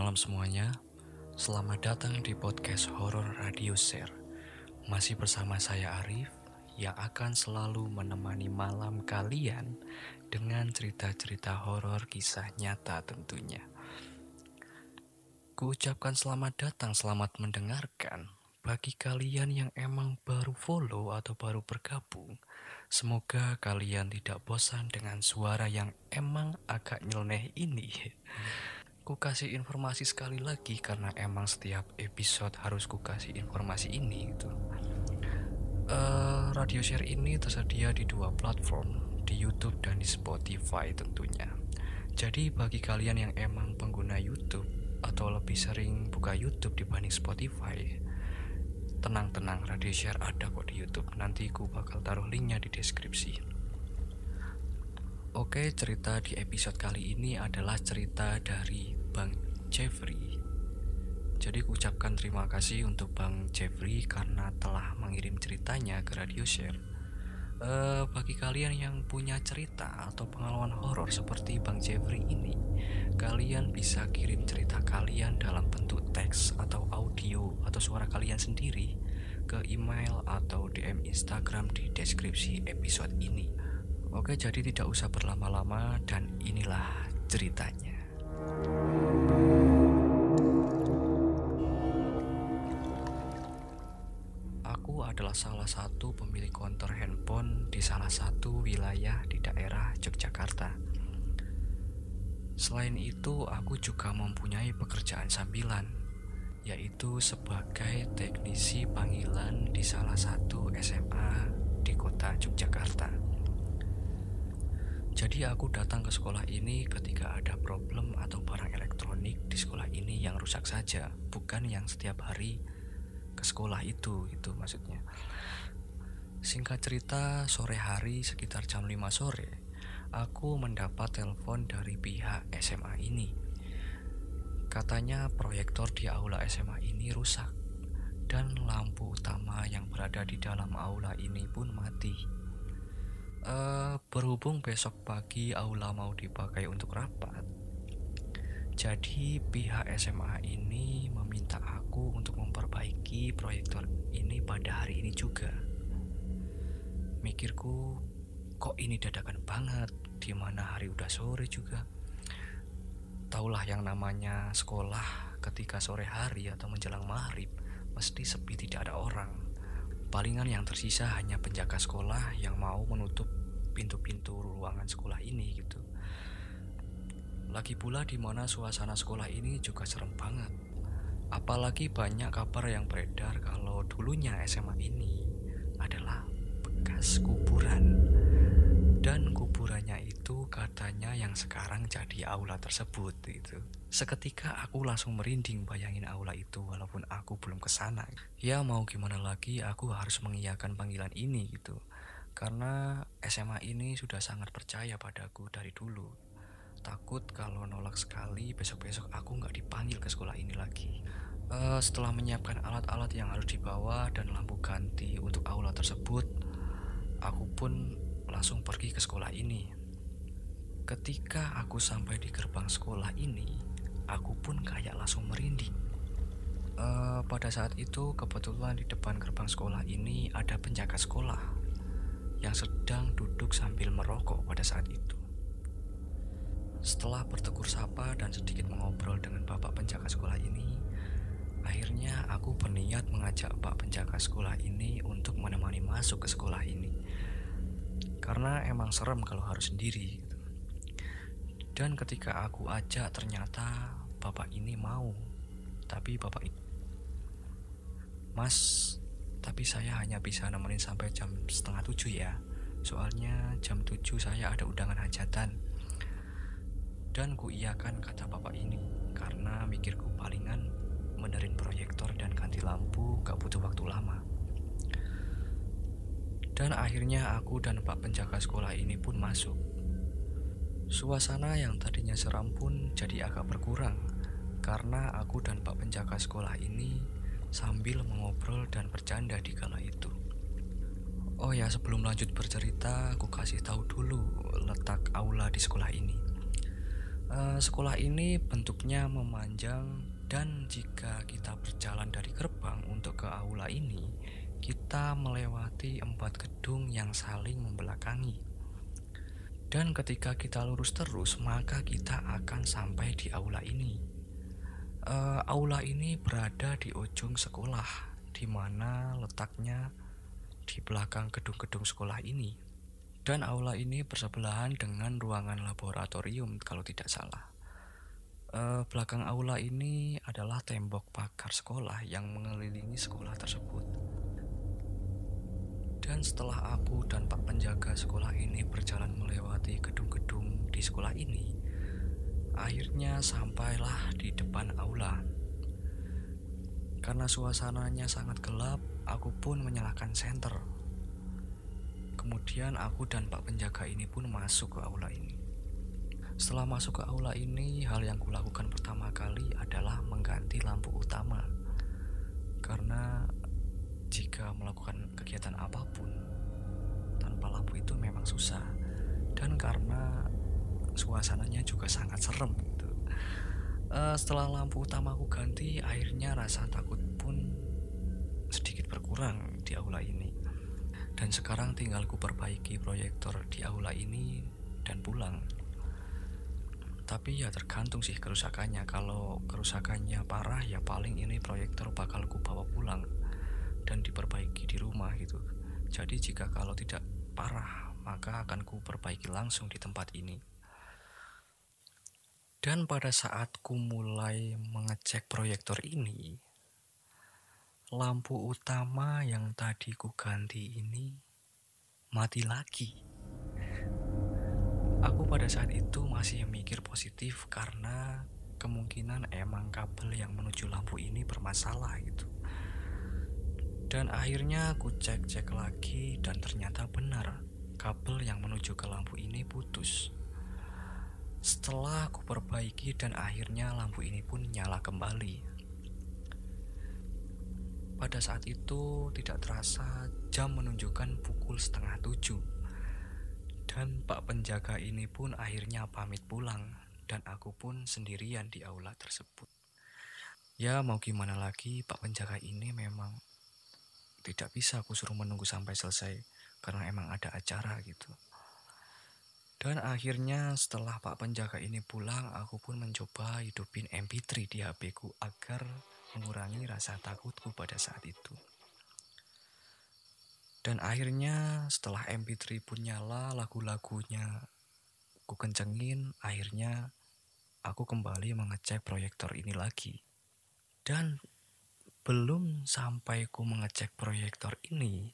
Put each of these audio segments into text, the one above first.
Malam semuanya. Selamat datang di podcast Horror Radio Share. Masih bersama saya Arif yang akan selalu menemani malam kalian dengan cerita-cerita horor kisah nyata tentunya. Kuucapkan selamat datang, selamat mendengarkan. Bagi kalian yang emang baru follow atau baru bergabung, semoga kalian tidak bosan dengan suara yang emang agak nyeleneh ini. Ku kasih informasi sekali lagi karena emang setiap episode harus ku kasih informasi ini gitu. Uh, radio share ini tersedia di dua platform, di YouTube dan di Spotify tentunya. Jadi bagi kalian yang emang pengguna YouTube atau lebih sering buka YouTube dibanding Spotify, tenang-tenang radio share ada kok di YouTube. Nanti ku bakal taruh linknya di deskripsi. Oke, cerita di episode kali ini adalah cerita dari Bang Jeffrey. Jadi ucapkan terima kasih untuk Bang Jeffrey karena telah mengirim ceritanya ke Radio Share. Uh, bagi kalian yang punya cerita atau pengalaman horor seperti Bang Jeffrey ini, kalian bisa kirim cerita kalian dalam bentuk teks atau audio atau suara kalian sendiri ke email atau DM Instagram di deskripsi episode ini. Oke, jadi tidak usah berlama-lama dan inilah ceritanya. Aku adalah salah satu pemilik konter handphone di salah satu wilayah di daerah Yogyakarta. Selain itu, aku juga mempunyai pekerjaan sambilan, yaitu sebagai teknisi panggilan di salah satu SMA di kota Yogyakarta. Jadi aku datang ke sekolah ini ketika ada problem atau barang elektronik di sekolah ini yang rusak saja, bukan yang setiap hari ke sekolah itu, itu maksudnya. Singkat cerita, sore hari sekitar jam 5 sore, aku mendapat telepon dari pihak SMA ini. Katanya proyektor di aula SMA ini rusak dan lampu utama yang berada di dalam aula ini pun mati. Uh, berhubung besok pagi aula mau dipakai untuk rapat, jadi pihak SMA ini meminta aku untuk memperbaiki proyektor ini pada hari ini juga. Mikirku, kok ini dadakan banget, di mana hari udah sore juga. Taulah yang namanya sekolah ketika sore hari atau menjelang maghrib, mesti sepi tidak ada orang. Palingan yang tersisa hanya penjaga sekolah yang mau menutup pintu-pintu ruangan sekolah ini gitu. Lagi pula di mana suasana sekolah ini juga serem banget. Apalagi banyak kabar yang beredar kalau dulunya SMA ini adalah bekas kuburan. Dan kuburannya itu katanya yang sekarang jadi aula tersebut gitu. Seketika aku langsung merinding bayangin aula itu walaupun aku belum ke sana. Ya mau gimana lagi aku harus mengiyakan panggilan ini gitu. Karena SMA ini sudah sangat percaya padaku dari dulu. Takut kalau nolak sekali besok-besok aku nggak dipanggil ke sekolah ini lagi. Uh, setelah menyiapkan alat-alat yang harus dibawa dan lampu ganti untuk aula tersebut, aku pun langsung pergi ke sekolah ini. Ketika aku sampai di gerbang sekolah ini, aku pun kayak langsung merinding. Uh, pada saat itu kebetulan di depan gerbang sekolah ini ada penjaga sekolah yang sedang duduk sambil merokok pada saat itu. Setelah bertegur sapa dan sedikit mengobrol dengan bapak penjaga sekolah ini, akhirnya aku berniat mengajak pak penjaga sekolah ini untuk menemani masuk ke sekolah ini. Karena emang serem kalau harus sendiri. Dan ketika aku ajak ternyata bapak ini mau. Tapi bapak itu Mas, tapi saya hanya bisa nemenin sampai jam setengah tujuh ya. Soalnya jam tujuh saya ada undangan hajatan. Dan ku iakan kata bapak ini karena mikirku palingan menerin proyektor dan ganti lampu gak butuh waktu lama. Dan akhirnya aku dan pak penjaga sekolah ini pun masuk. Suasana yang tadinya seram pun jadi agak berkurang karena aku dan Pak Penjaga sekolah ini sambil mengobrol dan bercanda di kala itu. Oh ya, sebelum lanjut bercerita, aku kasih tahu dulu letak aula di sekolah ini. Uh, sekolah ini bentuknya memanjang dan jika kita berjalan dari gerbang untuk ke aula ini, kita melewati empat gedung yang saling membelakangi. Dan ketika kita lurus terus, maka kita akan sampai di aula ini. Uh, aula ini berada di ujung sekolah, di mana letaknya di belakang gedung-gedung sekolah ini. Dan aula ini bersebelahan dengan ruangan laboratorium kalau tidak salah. Uh, belakang aula ini adalah tembok pagar sekolah yang mengelilingi sekolah tersebut. Dan setelah aku dan Pak penjaga sekolah ini berjalan melewati gedung-gedung di sekolah ini, akhirnya sampailah di depan aula. Karena suasananya sangat gelap, aku pun menyalakan senter. Kemudian aku dan Pak penjaga ini pun masuk ke aula ini. Setelah masuk ke aula ini, hal yang kulakukan pertama kali adalah mengganti lampu utama. Karena jika melakukan kegiatan apa pun tanpa lampu itu memang susah dan karena suasananya juga sangat serem gitu. Uh, setelah lampu utama aku ganti, akhirnya rasa takut pun sedikit berkurang di aula ini. Dan sekarang tinggal ku perbaiki proyektor di aula ini dan pulang. Tapi ya tergantung sih kerusakannya. Kalau kerusakannya parah ya paling ini proyektor bakal ku bawa pulang dan diperbaiki di rumah gitu. Jadi jika kalau tidak parah, maka akan ku perbaiki langsung di tempat ini. Dan pada saat ku mulai mengecek proyektor ini, lampu utama yang tadi ku ganti ini mati lagi. Aku pada saat itu masih mikir positif karena kemungkinan emang kabel yang menuju lampu ini bermasalah gitu. Dan akhirnya aku cek-cek lagi dan ternyata benar kabel yang menuju ke lampu ini putus. Setelah aku perbaiki dan akhirnya lampu ini pun nyala kembali. Pada saat itu tidak terasa jam menunjukkan pukul setengah tujuh. Dan pak penjaga ini pun akhirnya pamit pulang dan aku pun sendirian di aula tersebut. Ya mau gimana lagi pak penjaga ini memang tidak bisa aku suruh menunggu sampai selesai karena emang ada acara gitu. Dan akhirnya setelah Pak penjaga ini pulang, aku pun mencoba hidupin MP3 di HP ku agar mengurangi rasa takutku pada saat itu. Dan akhirnya setelah MP3 pun nyala, lagu-lagunya ku kencengin, akhirnya aku kembali mengecek proyektor ini lagi. Dan belum sampai ku mengecek proyektor ini,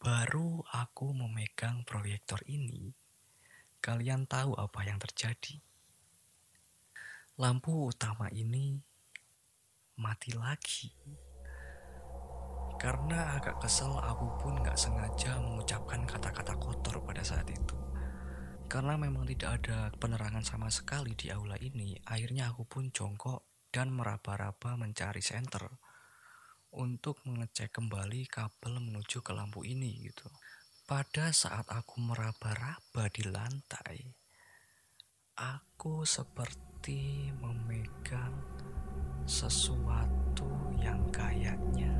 baru aku memegang proyektor ini. Kalian tahu apa yang terjadi? Lampu utama ini mati lagi. Karena agak kesel aku pun gak sengaja mengucapkan kata-kata kotor pada saat itu. Karena memang tidak ada penerangan sama sekali di aula ini, akhirnya aku pun jongkok dan meraba-raba mencari senter untuk mengecek kembali kabel menuju ke lampu ini gitu. Pada saat aku meraba-raba di lantai, aku seperti memegang sesuatu yang kayaknya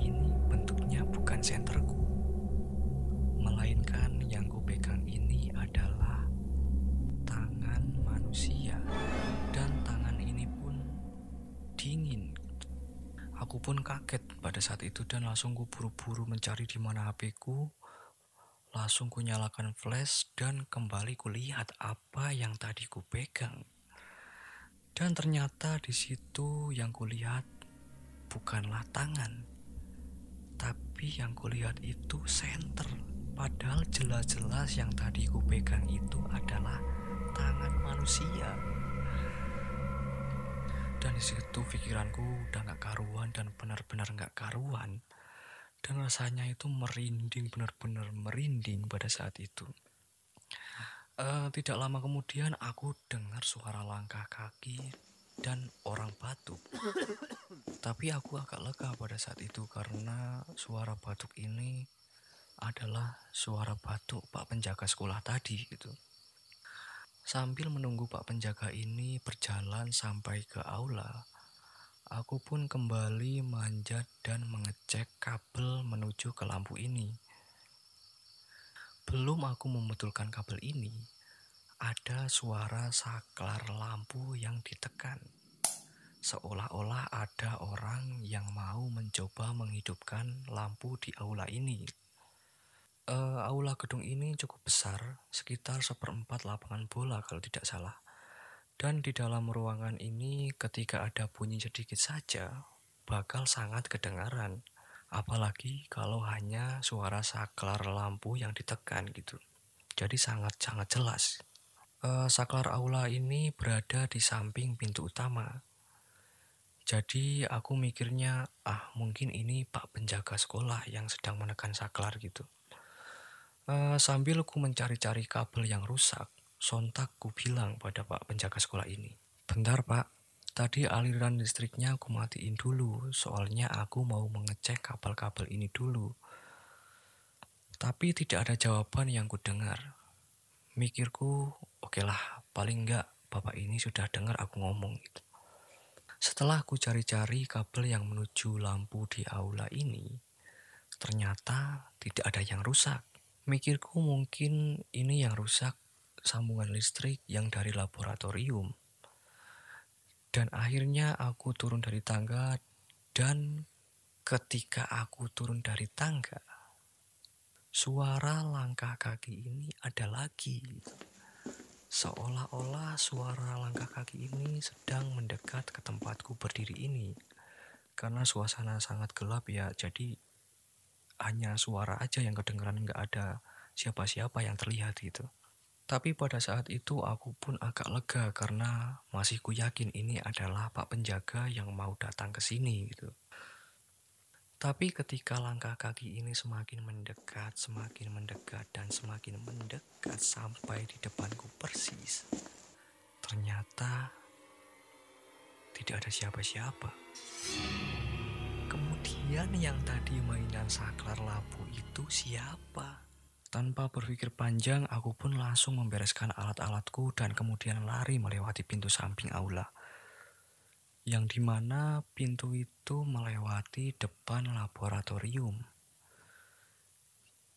ini bentuknya bukan senterku, pun kaget pada saat itu dan langsung ku buru-buru mencari di mana HP ku. Langsung ku nyalakan flash dan kembali ku lihat apa yang tadi ku pegang. Dan ternyata di situ yang ku lihat bukanlah tangan, tapi yang ku lihat itu senter. Padahal jelas-jelas yang tadi ku pegang itu adalah tangan manusia dan di situ pikiranku udah gak karuan dan benar-benar gak karuan dan rasanya itu merinding benar-benar merinding pada saat itu. Uh, tidak lama kemudian aku dengar suara langkah kaki dan orang batuk. Tapi aku agak lega pada saat itu karena suara batuk ini adalah suara batuk pak penjaga sekolah tadi gitu Sambil menunggu Pak penjaga ini berjalan sampai ke aula, aku pun kembali manjat dan mengecek kabel menuju ke lampu ini. Belum aku membetulkan kabel ini, ada suara saklar lampu yang ditekan. Seolah-olah ada orang yang mau mencoba menghidupkan lampu di aula ini. Uh, aula gedung ini cukup besar, sekitar seperempat lapangan bola kalau tidak salah. Dan di dalam ruangan ini ketika ada bunyi sedikit saja, bakal sangat kedengaran. Apalagi kalau hanya suara saklar lampu yang ditekan gitu. Jadi sangat-sangat jelas. Uh, saklar aula ini berada di samping pintu utama. Jadi aku mikirnya, ah mungkin ini pak penjaga sekolah yang sedang menekan saklar gitu. Uh, sambil ku mencari-cari kabel yang rusak, sontak ku bilang pada pak penjaga sekolah ini. Bentar pak, tadi aliran listriknya aku matiin dulu, soalnya aku mau mengecek kabel-kabel ini dulu. Tapi tidak ada jawaban yang ku dengar. Mikirku, oke lah, paling enggak bapak ini sudah dengar aku ngomong gitu. Setelah aku cari-cari kabel yang menuju lampu di aula ini, ternyata tidak ada yang rusak. Mikirku mungkin ini yang rusak sambungan listrik yang dari laboratorium. Dan akhirnya aku turun dari tangga dan ketika aku turun dari tangga, suara langkah kaki ini ada lagi. Seolah-olah suara langkah kaki ini sedang mendekat ke tempatku berdiri ini. Karena suasana sangat gelap ya, jadi hanya suara aja yang kedengeran nggak ada siapa-siapa yang terlihat gitu. Tapi pada saat itu aku pun agak lega karena masih ku yakin ini adalah Pak Penjaga yang mau datang ke sini gitu. Tapi ketika langkah kaki ini semakin mendekat, semakin mendekat, dan semakin mendekat sampai di depanku persis, ternyata tidak ada siapa-siapa. Kemudian yang tadi mainan saklar lampu itu siapa? Tanpa berpikir panjang, aku pun langsung membereskan alat-alatku dan kemudian lari melewati pintu samping aula. Yang di mana pintu itu melewati depan laboratorium.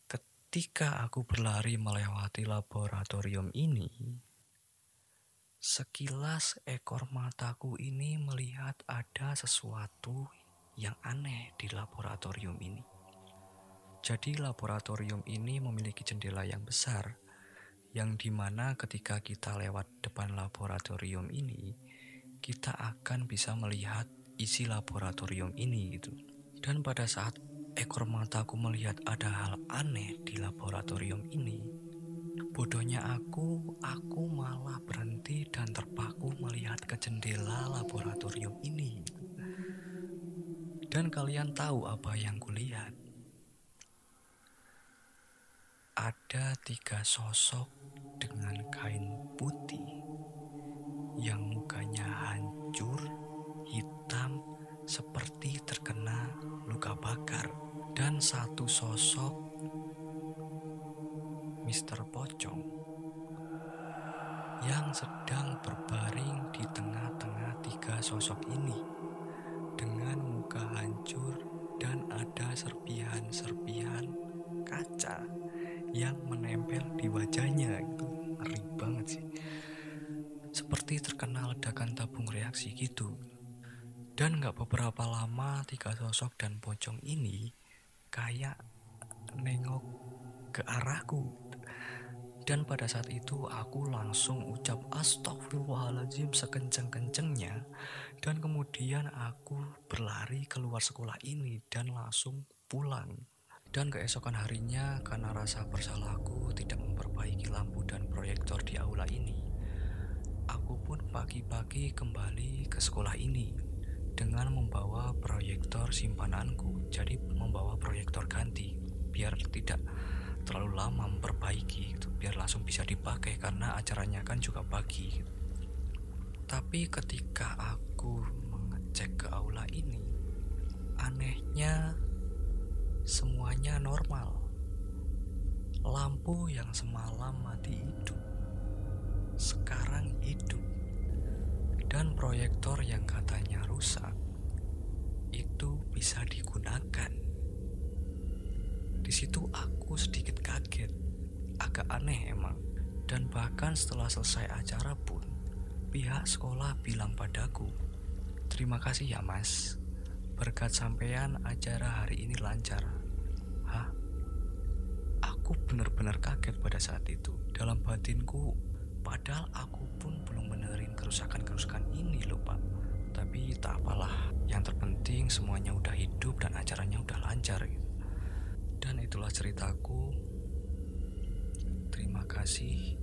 Ketika aku berlari melewati laboratorium ini, sekilas ekor mataku ini melihat ada sesuatu yang aneh di laboratorium ini. Jadi laboratorium ini memiliki jendela yang besar, yang di mana ketika kita lewat depan laboratorium ini, kita akan bisa melihat isi laboratorium ini gitu. Dan pada saat ekor mataku melihat ada hal aneh di laboratorium ini, bodohnya aku, aku malah berhenti dan terpaku melihat ke jendela laboratorium ini. Dan kalian tahu apa yang kulihat? Ada tiga sosok menempel di wajahnya itu ngeri banget sih. Seperti terkena ledakan tabung reaksi gitu. Dan nggak beberapa lama tiga sosok dan pocong ini kayak nengok ke arahku. Dan pada saat itu aku langsung ucap astagfirullahaladzim sekenceng-kencengnya. Dan kemudian aku berlari keluar sekolah ini dan langsung pulang. Dan keesokan harinya karena rasa bersalahku tidak memperbaiki lampu dan proyektor di aula ini, aku pun pagi-pagi kembali ke sekolah ini dengan membawa proyektor simpananku. Jadi membawa proyektor ganti biar tidak terlalu lama memperbaiki gitu biar langsung bisa dipakai karena acaranya kan juga pagi gitu. tapi ketika aku mengecek ke aula ini anehnya semuanya normal lampu yang semalam mati hidup sekarang hidup. Dan proyektor yang katanya rusak itu bisa digunakan. Di situ aku sedikit kaget, agak aneh emang. Dan bahkan setelah selesai acara pun, pihak sekolah bilang padaku, "Terima kasih ya, Mas. Berkat sampean acara hari ini lancar." Aku benar-benar kaget pada saat itu. Dalam batinku, padahal aku pun belum benerin kerusakan-kerusakan ini loh, Pak. Tapi tak apalah, yang terpenting semuanya udah hidup dan acaranya udah lancar gitu. Dan itulah ceritaku. Terima kasih